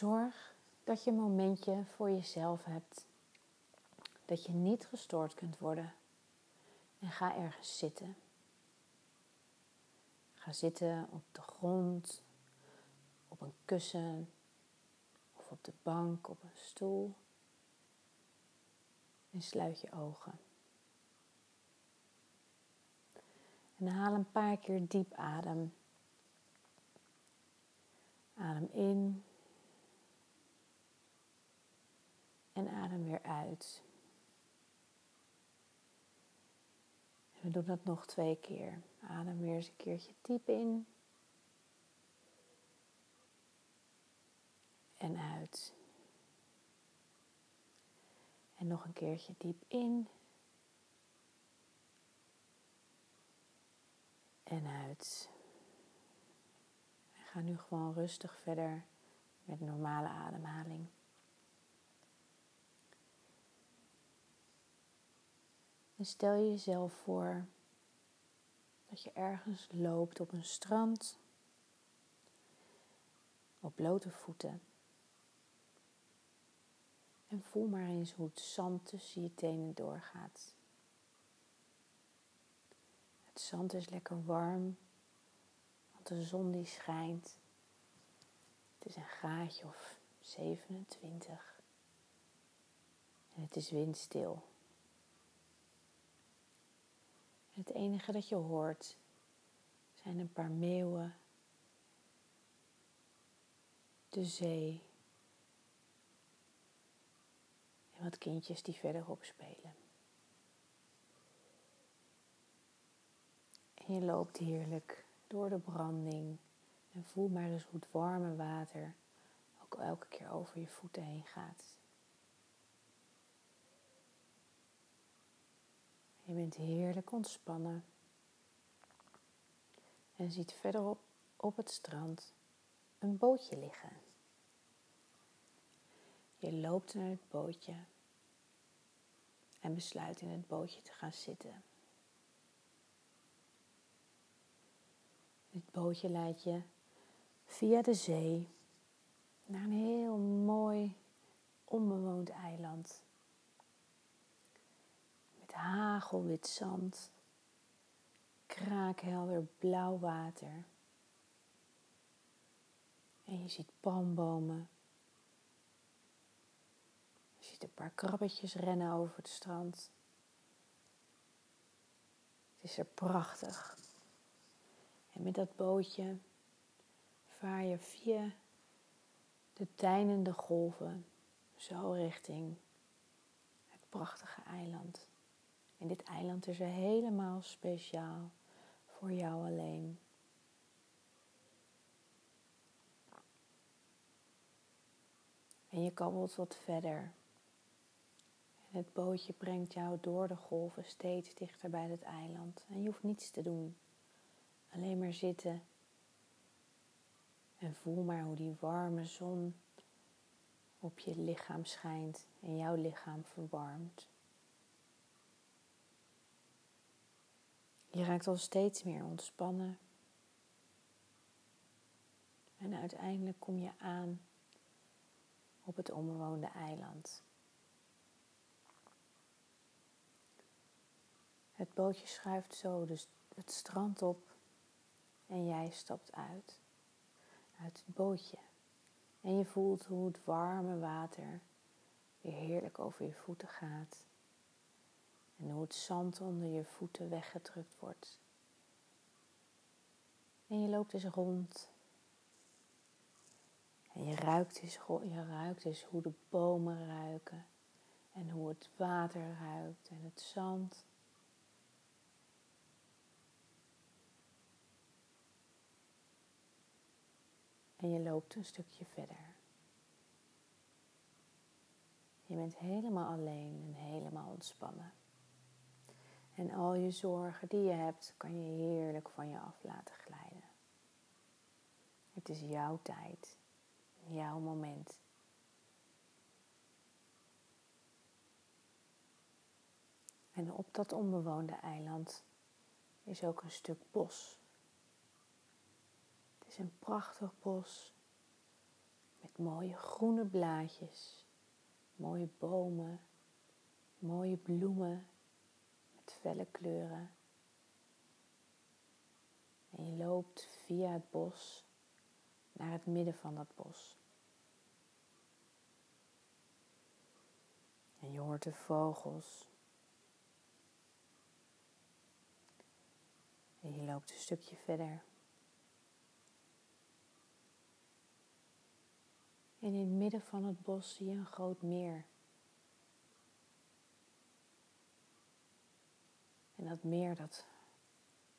Zorg dat je een momentje voor jezelf hebt. Dat je niet gestoord kunt worden. En ga ergens zitten. Ga zitten op de grond, op een kussen of op de bank, op een stoel. En sluit je ogen. En haal een paar keer diep adem. Adem in. En adem weer uit. En we doen dat nog twee keer. Adem weer eens een keertje diep in. En uit. En nog een keertje diep in. En uit. En ga nu gewoon rustig verder met normale ademhaling. En stel je jezelf voor dat je ergens loopt op een strand, op blote voeten. En voel maar eens hoe het zand tussen je tenen doorgaat. Het zand is lekker warm, want de zon die schijnt. Het is een graadje of 27 en het is windstil. Het enige dat je hoort zijn een paar meeuwen, de zee en wat kindjes die verderop spelen. En je loopt heerlijk door de branding en voel maar eens hoe het warme water ook elke keer over je voeten heen gaat. Bent heerlijk ontspannen. En ziet verderop op het strand een bootje liggen. Je loopt naar het bootje en besluit in het bootje te gaan zitten. Het bootje leidt je via de zee naar een heel mooi onbewoond eiland hagelwit zand, kraakhelder blauw water. En je ziet palmbomen. Je ziet een paar krabbetjes rennen over het strand. Het is er prachtig. En met dat bootje vaar je via de deinende golven zo richting het prachtige eiland. En dit eiland is er helemaal speciaal voor jou alleen. En je kabbelt wat verder. Het bootje brengt jou door de golven steeds dichter bij het eiland. En je hoeft niets te doen. Alleen maar zitten. En voel maar hoe die warme zon op je lichaam schijnt en jouw lichaam verwarmt. Je raakt al steeds meer ontspannen. En uiteindelijk kom je aan op het onbewoonde eiland. Het bootje schuift zo dus het strand op en jij stapt uit. Uit het bootje. En je voelt hoe het warme water weer heerlijk over je voeten gaat. En hoe het zand onder je voeten weggedrukt wordt. En je loopt eens rond. En je ruikt eens, je ruikt eens hoe de bomen ruiken. En hoe het water ruikt en het zand. En je loopt een stukje verder. Je bent helemaal alleen en helemaal ontspannen. En al je zorgen die je hebt, kan je heerlijk van je af laten glijden. Het is jouw tijd, jouw moment. En op dat onbewoonde eiland is ook een stuk bos. Het is een prachtig bos met mooie groene blaadjes, mooie bomen, mooie bloemen felle kleuren. En je loopt via het bos naar het midden van dat bos. En je hoort de vogels. En je loopt een stukje verder. En in het midden van het bos zie je een groot meer. En dat meer dat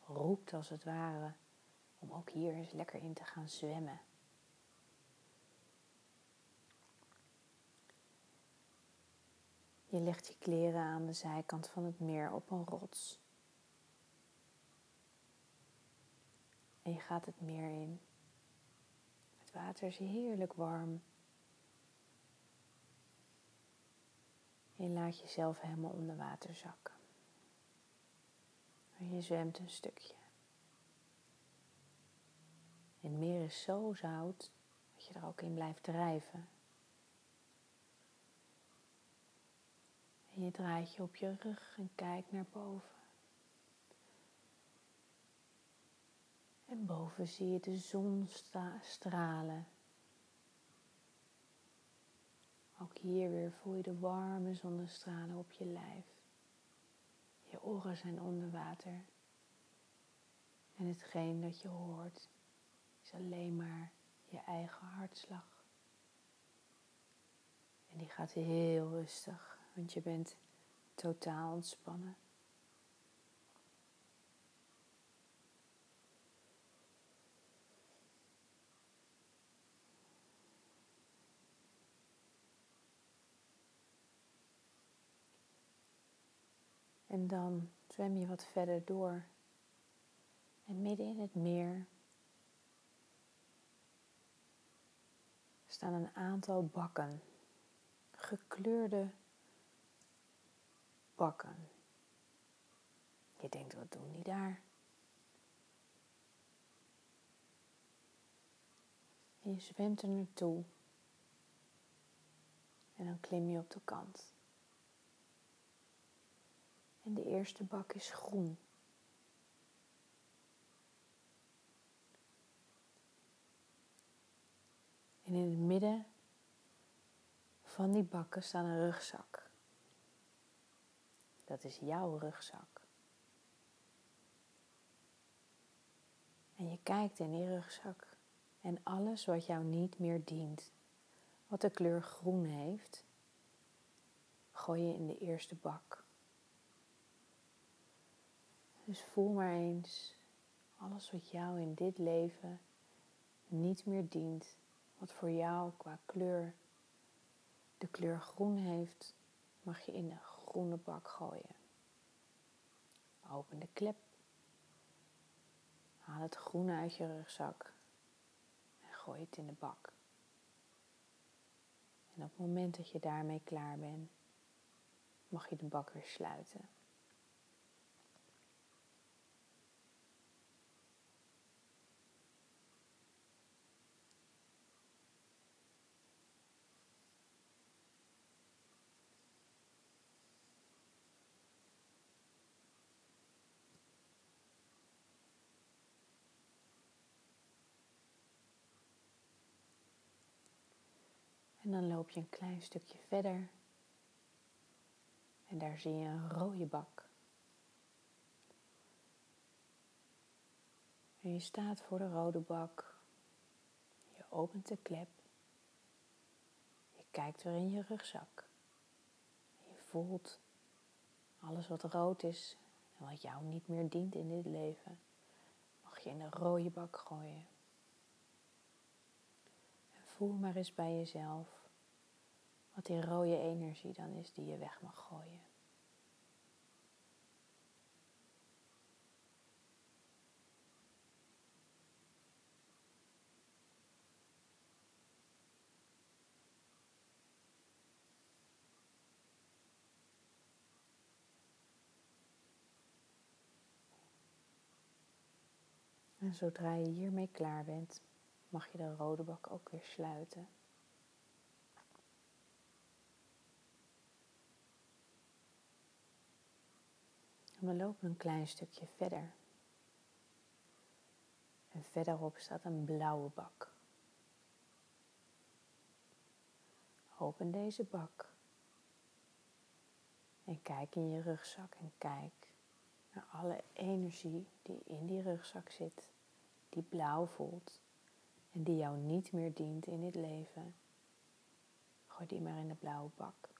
roept als het ware om ook hier eens lekker in te gaan zwemmen. Je legt je kleren aan de zijkant van het meer op een rots. En je gaat het meer in. Het water is heerlijk warm. Je laat jezelf helemaal onder water zakken. En je zwemt een stukje. En het meer is zo zout dat je er ook in blijft drijven. En je draait je op je rug en kijkt naar boven. En boven zie je de zon stralen. Ook hier weer voel je de warme zonnestralen op je lijf. Je oren zijn onder water. En hetgeen dat je hoort is alleen maar je eigen hartslag. En die gaat heel rustig, want je bent totaal ontspannen. En dan zwem je wat verder door. En midden in het meer staan een aantal bakken, gekleurde bakken. Je denkt, wat doen die daar? En je zwemt er naartoe. En dan klim je op de kant. En de eerste bak is groen. En in het midden van die bakken staat een rugzak. Dat is jouw rugzak. En je kijkt in die rugzak en alles wat jou niet meer dient, wat de kleur groen heeft, gooi je in de eerste bak. Dus voel maar eens alles wat jou in dit leven niet meer dient, wat voor jou qua kleur de kleur groen heeft, mag je in de groene bak gooien. Open de klep. Haal het groene uit je rugzak en gooi het in de bak. En op het moment dat je daarmee klaar bent, mag je de bak weer sluiten. En dan loop je een klein stukje verder. En daar zie je een rode bak. En je staat voor de rode bak. Je opent de klep. Je kijkt weer in je rugzak. Je voelt alles wat rood is en wat jou niet meer dient in dit leven, mag je in de rode bak gooien. Voel maar eens bij jezelf wat die rode energie dan is die je weg mag gooien. En zodra je hiermee klaar bent, mag je de rode bak ook weer sluiten. We lopen een klein stukje verder. En verderop staat een blauwe bak. Open deze bak. En kijk in je rugzak en kijk naar alle energie die in die rugzak zit, die blauw voelt en die jou niet meer dient in dit leven. Gooi die maar in de blauwe bak.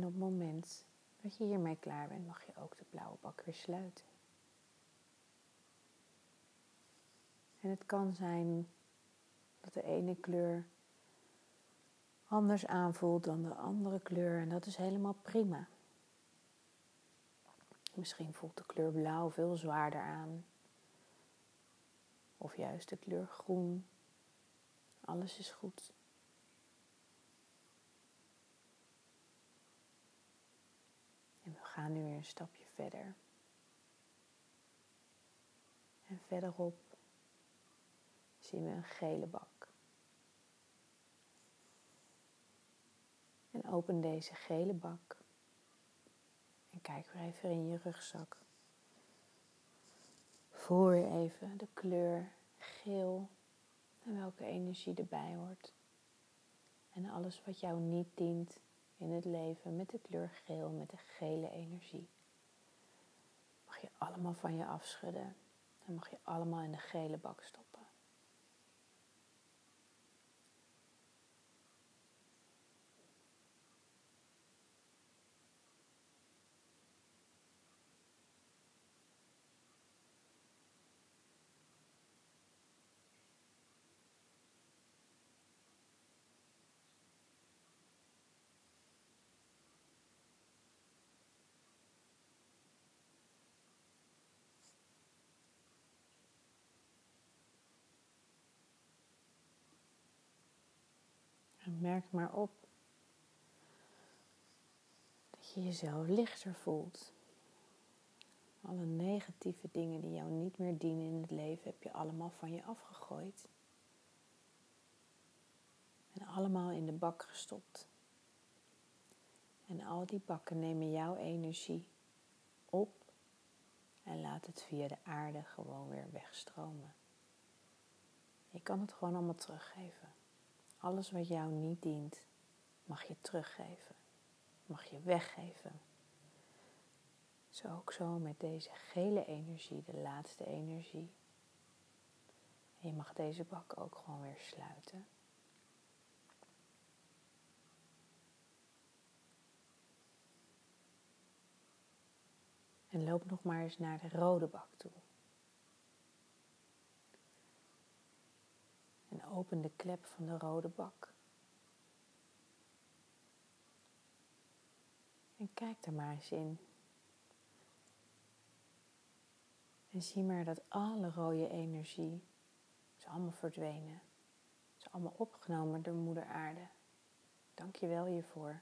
En op het moment dat je hiermee klaar bent, mag je ook de blauwe bak weer sluiten. En het kan zijn dat de ene kleur anders aanvoelt dan de andere kleur en dat is helemaal prima. Misschien voelt de kleur blauw veel zwaarder aan. Of juist de kleur groen. Alles is goed. Gaan nu weer een stapje verder. En verderop zien we een gele bak. En open deze gele bak. En kijk weer even in je rugzak. Voel weer even de kleur geel en welke energie erbij hoort. En alles wat jou niet dient, in het leven met de kleur geel, met de gele energie. Mag je allemaal van je afschudden en mag je allemaal in de gele bak stoppen. Merk maar op dat je jezelf lichter voelt. Alle negatieve dingen die jou niet meer dienen in het leven heb je allemaal van je afgegooid. En allemaal in de bak gestopt. En al die bakken nemen jouw energie op en laat het via de aarde gewoon weer wegstromen. Je kan het gewoon allemaal teruggeven. Alles wat jou niet dient, mag je teruggeven, mag je weggeven. Zo ook zo met deze gele energie, de laatste energie. En je mag deze bak ook gewoon weer sluiten. En loop nog maar eens naar de rode bak toe. En open de klep van de rode bak. En kijk er maar eens in. En zie maar dat alle rode energie is allemaal verdwenen. Is allemaal opgenomen door moeder aarde. Dank je wel hiervoor.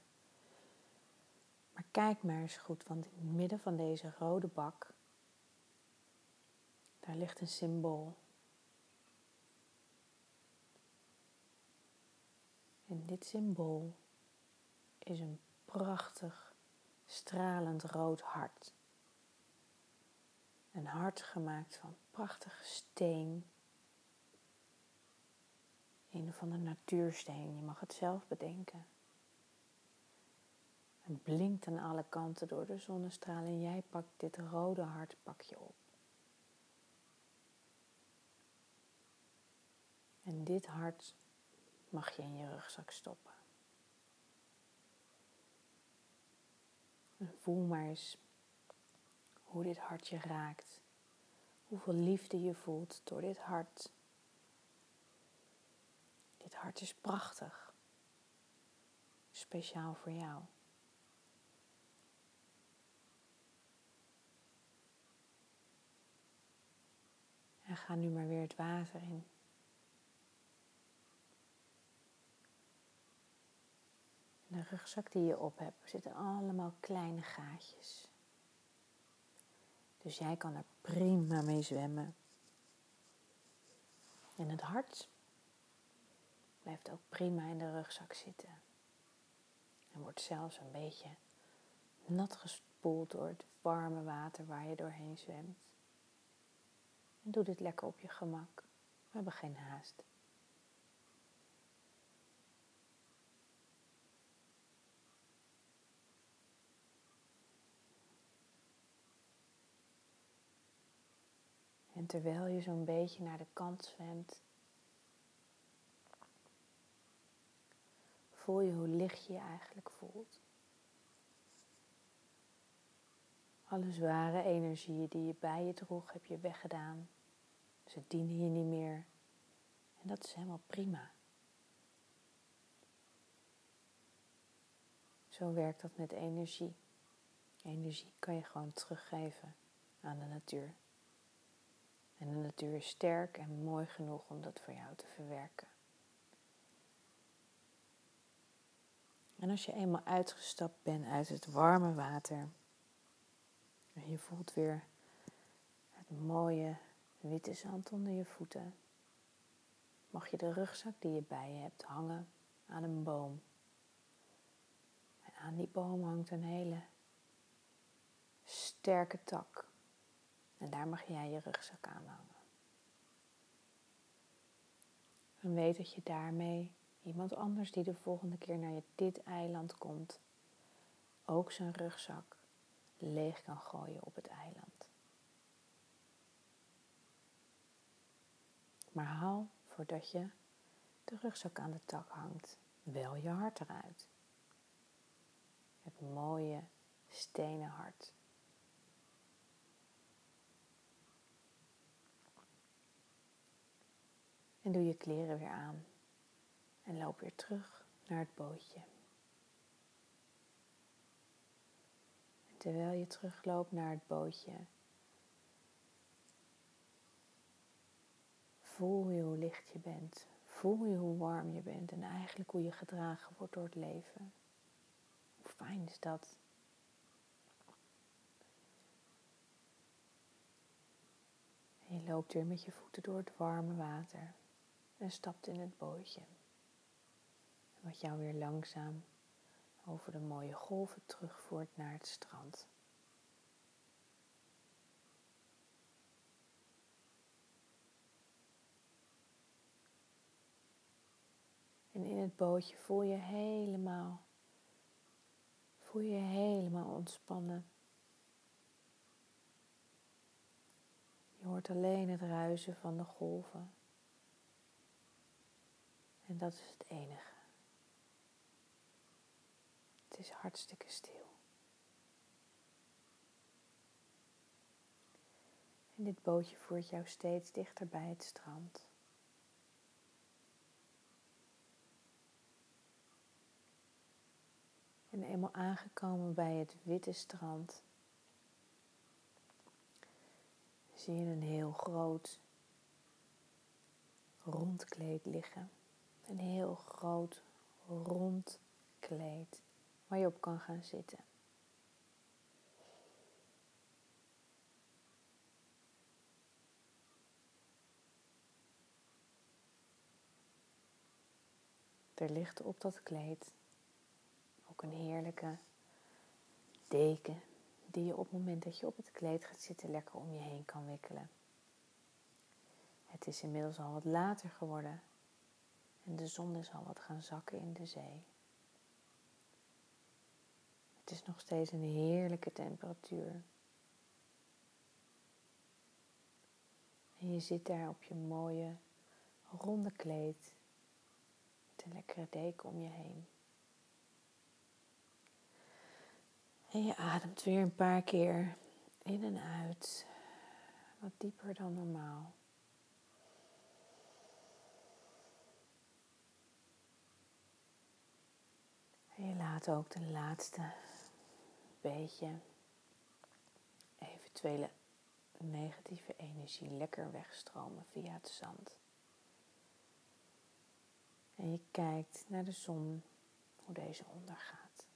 Maar kijk maar eens goed, want in het midden van deze rode bak, daar ligt een symbool. En dit symbool is een prachtig, stralend rood hart. Een hart gemaakt van prachtige steen. Een of andere natuursteen, je mag het zelf bedenken. Het blinkt aan alle kanten door de zonnestralen en jij pakt dit rode hart pak je op. En dit hart mag je in je rugzak stoppen. En voel maar eens hoe dit hart je raakt. Hoeveel liefde je voelt door dit hart. Dit hart is prachtig. Speciaal voor jou. En ga nu maar weer het water in. De rugzak die je op hebt zitten allemaal kleine gaatjes. Dus jij kan er prima mee zwemmen. En het hart blijft ook prima in de rugzak zitten. En wordt zelfs een beetje nat gespoeld door het warme water waar je doorheen zwemt. En doe dit lekker op je gemak. We hebben geen haast. En terwijl je zo'n beetje naar de kant zwemt, voel je hoe licht je je eigenlijk voelt. Alle zware energieën die je bij je droeg, heb je weggedaan. Ze dienen je niet meer. En dat is helemaal prima. Zo werkt dat met energie. Energie kan je gewoon teruggeven aan de natuur. En de natuur is sterk en mooi genoeg om dat voor jou te verwerken. En als je eenmaal uitgestapt bent uit het warme water en je voelt weer het mooie witte zand onder je voeten, mag je de rugzak die je bij je hebt hangen aan een boom. En aan die boom hangt een hele sterke tak. En daar mag jij je rugzak aan hangen. En weet dat je daarmee iemand anders die de volgende keer naar dit eiland komt, ook zijn rugzak leeg kan gooien op het eiland. Maar haal voordat je de rugzak aan de tak hangt, wel je hart eruit. Het mooie stenen hart. En doe je kleren weer aan en loop weer terug naar het bootje. En terwijl je terugloopt naar het bootje, voel je hoe licht je bent. Voel je hoe warm je bent en eigenlijk hoe je gedragen wordt door het leven. Hoe fijn is dat? En je loopt weer met je voeten door het warme water en stapt in het bootje. Wat jou weer langzaam over de mooie golven terugvoert naar het strand. En in het bootje voel je helemaal, voel je helemaal ontspannen. Je hoort alleen het ruisen van de golven. En dat is het enige. Het is hartstikke stil. En dit bootje voert jou steeds dichter bij het strand. En eenmaal aangekomen bij het witte strand, zie je een heel groot rondkleed liggen. Een heel groot rond kleed waar je op kan gaan zitten. Er ligt op dat kleed ook een heerlijke deken die je op het moment dat je op het kleed gaat zitten lekker om je heen kan wikkelen. Het is inmiddels al wat later geworden en de zon is al wat gaan zakken in de zee. Het is nog steeds een heerlijke temperatuur. En je zit daar op je mooie ronde kleed met een lekkere deken om je heen. En je ademt weer een paar keer in en uit, wat dieper dan normaal. En je laat ook de laatste beetje eventuele negatieve energie lekker wegstromen via het zand. En je kijkt naar de zon, hoe deze ondergaat.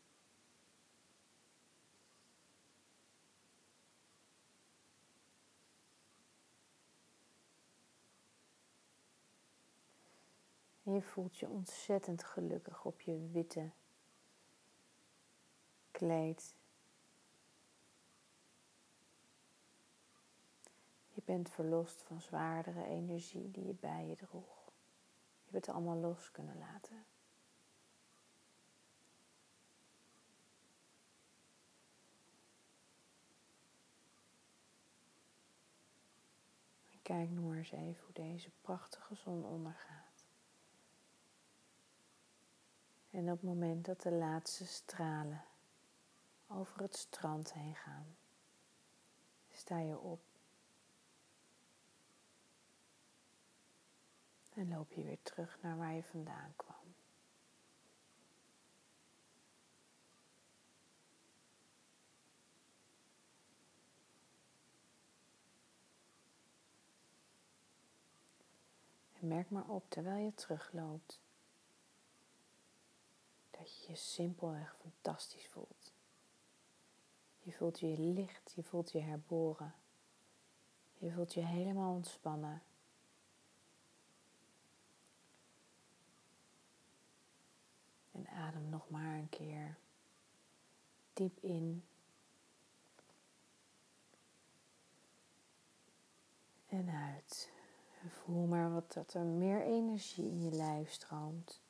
Je voelt je ontzettend gelukkig op je witte kleed. Je bent verlost van zwaardere energie die je bij je droeg. Je hebt het allemaal los kunnen laten. kijk nog maar eens even hoe deze prachtige zon ondergaat. En op het moment dat de laatste stralen over het strand heen gaan, sta je op. En loop je weer terug naar waar je vandaan kwam. En merk maar op terwijl je terugloopt dat je je simpelweg fantastisch voelt. Je voelt je licht, je voelt je herboren. Je voelt je helemaal ontspannen. En adem nog maar een keer diep in. En uit. Voel maar wat dat er meer energie in je lijf stroomt.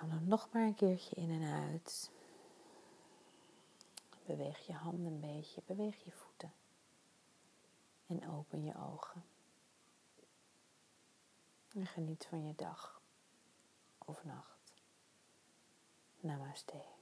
Adem nog maar een keertje in en uit. Beweeg je handen een beetje, beweeg je voeten. En open je ogen. En geniet van je dag of nacht. Namaste.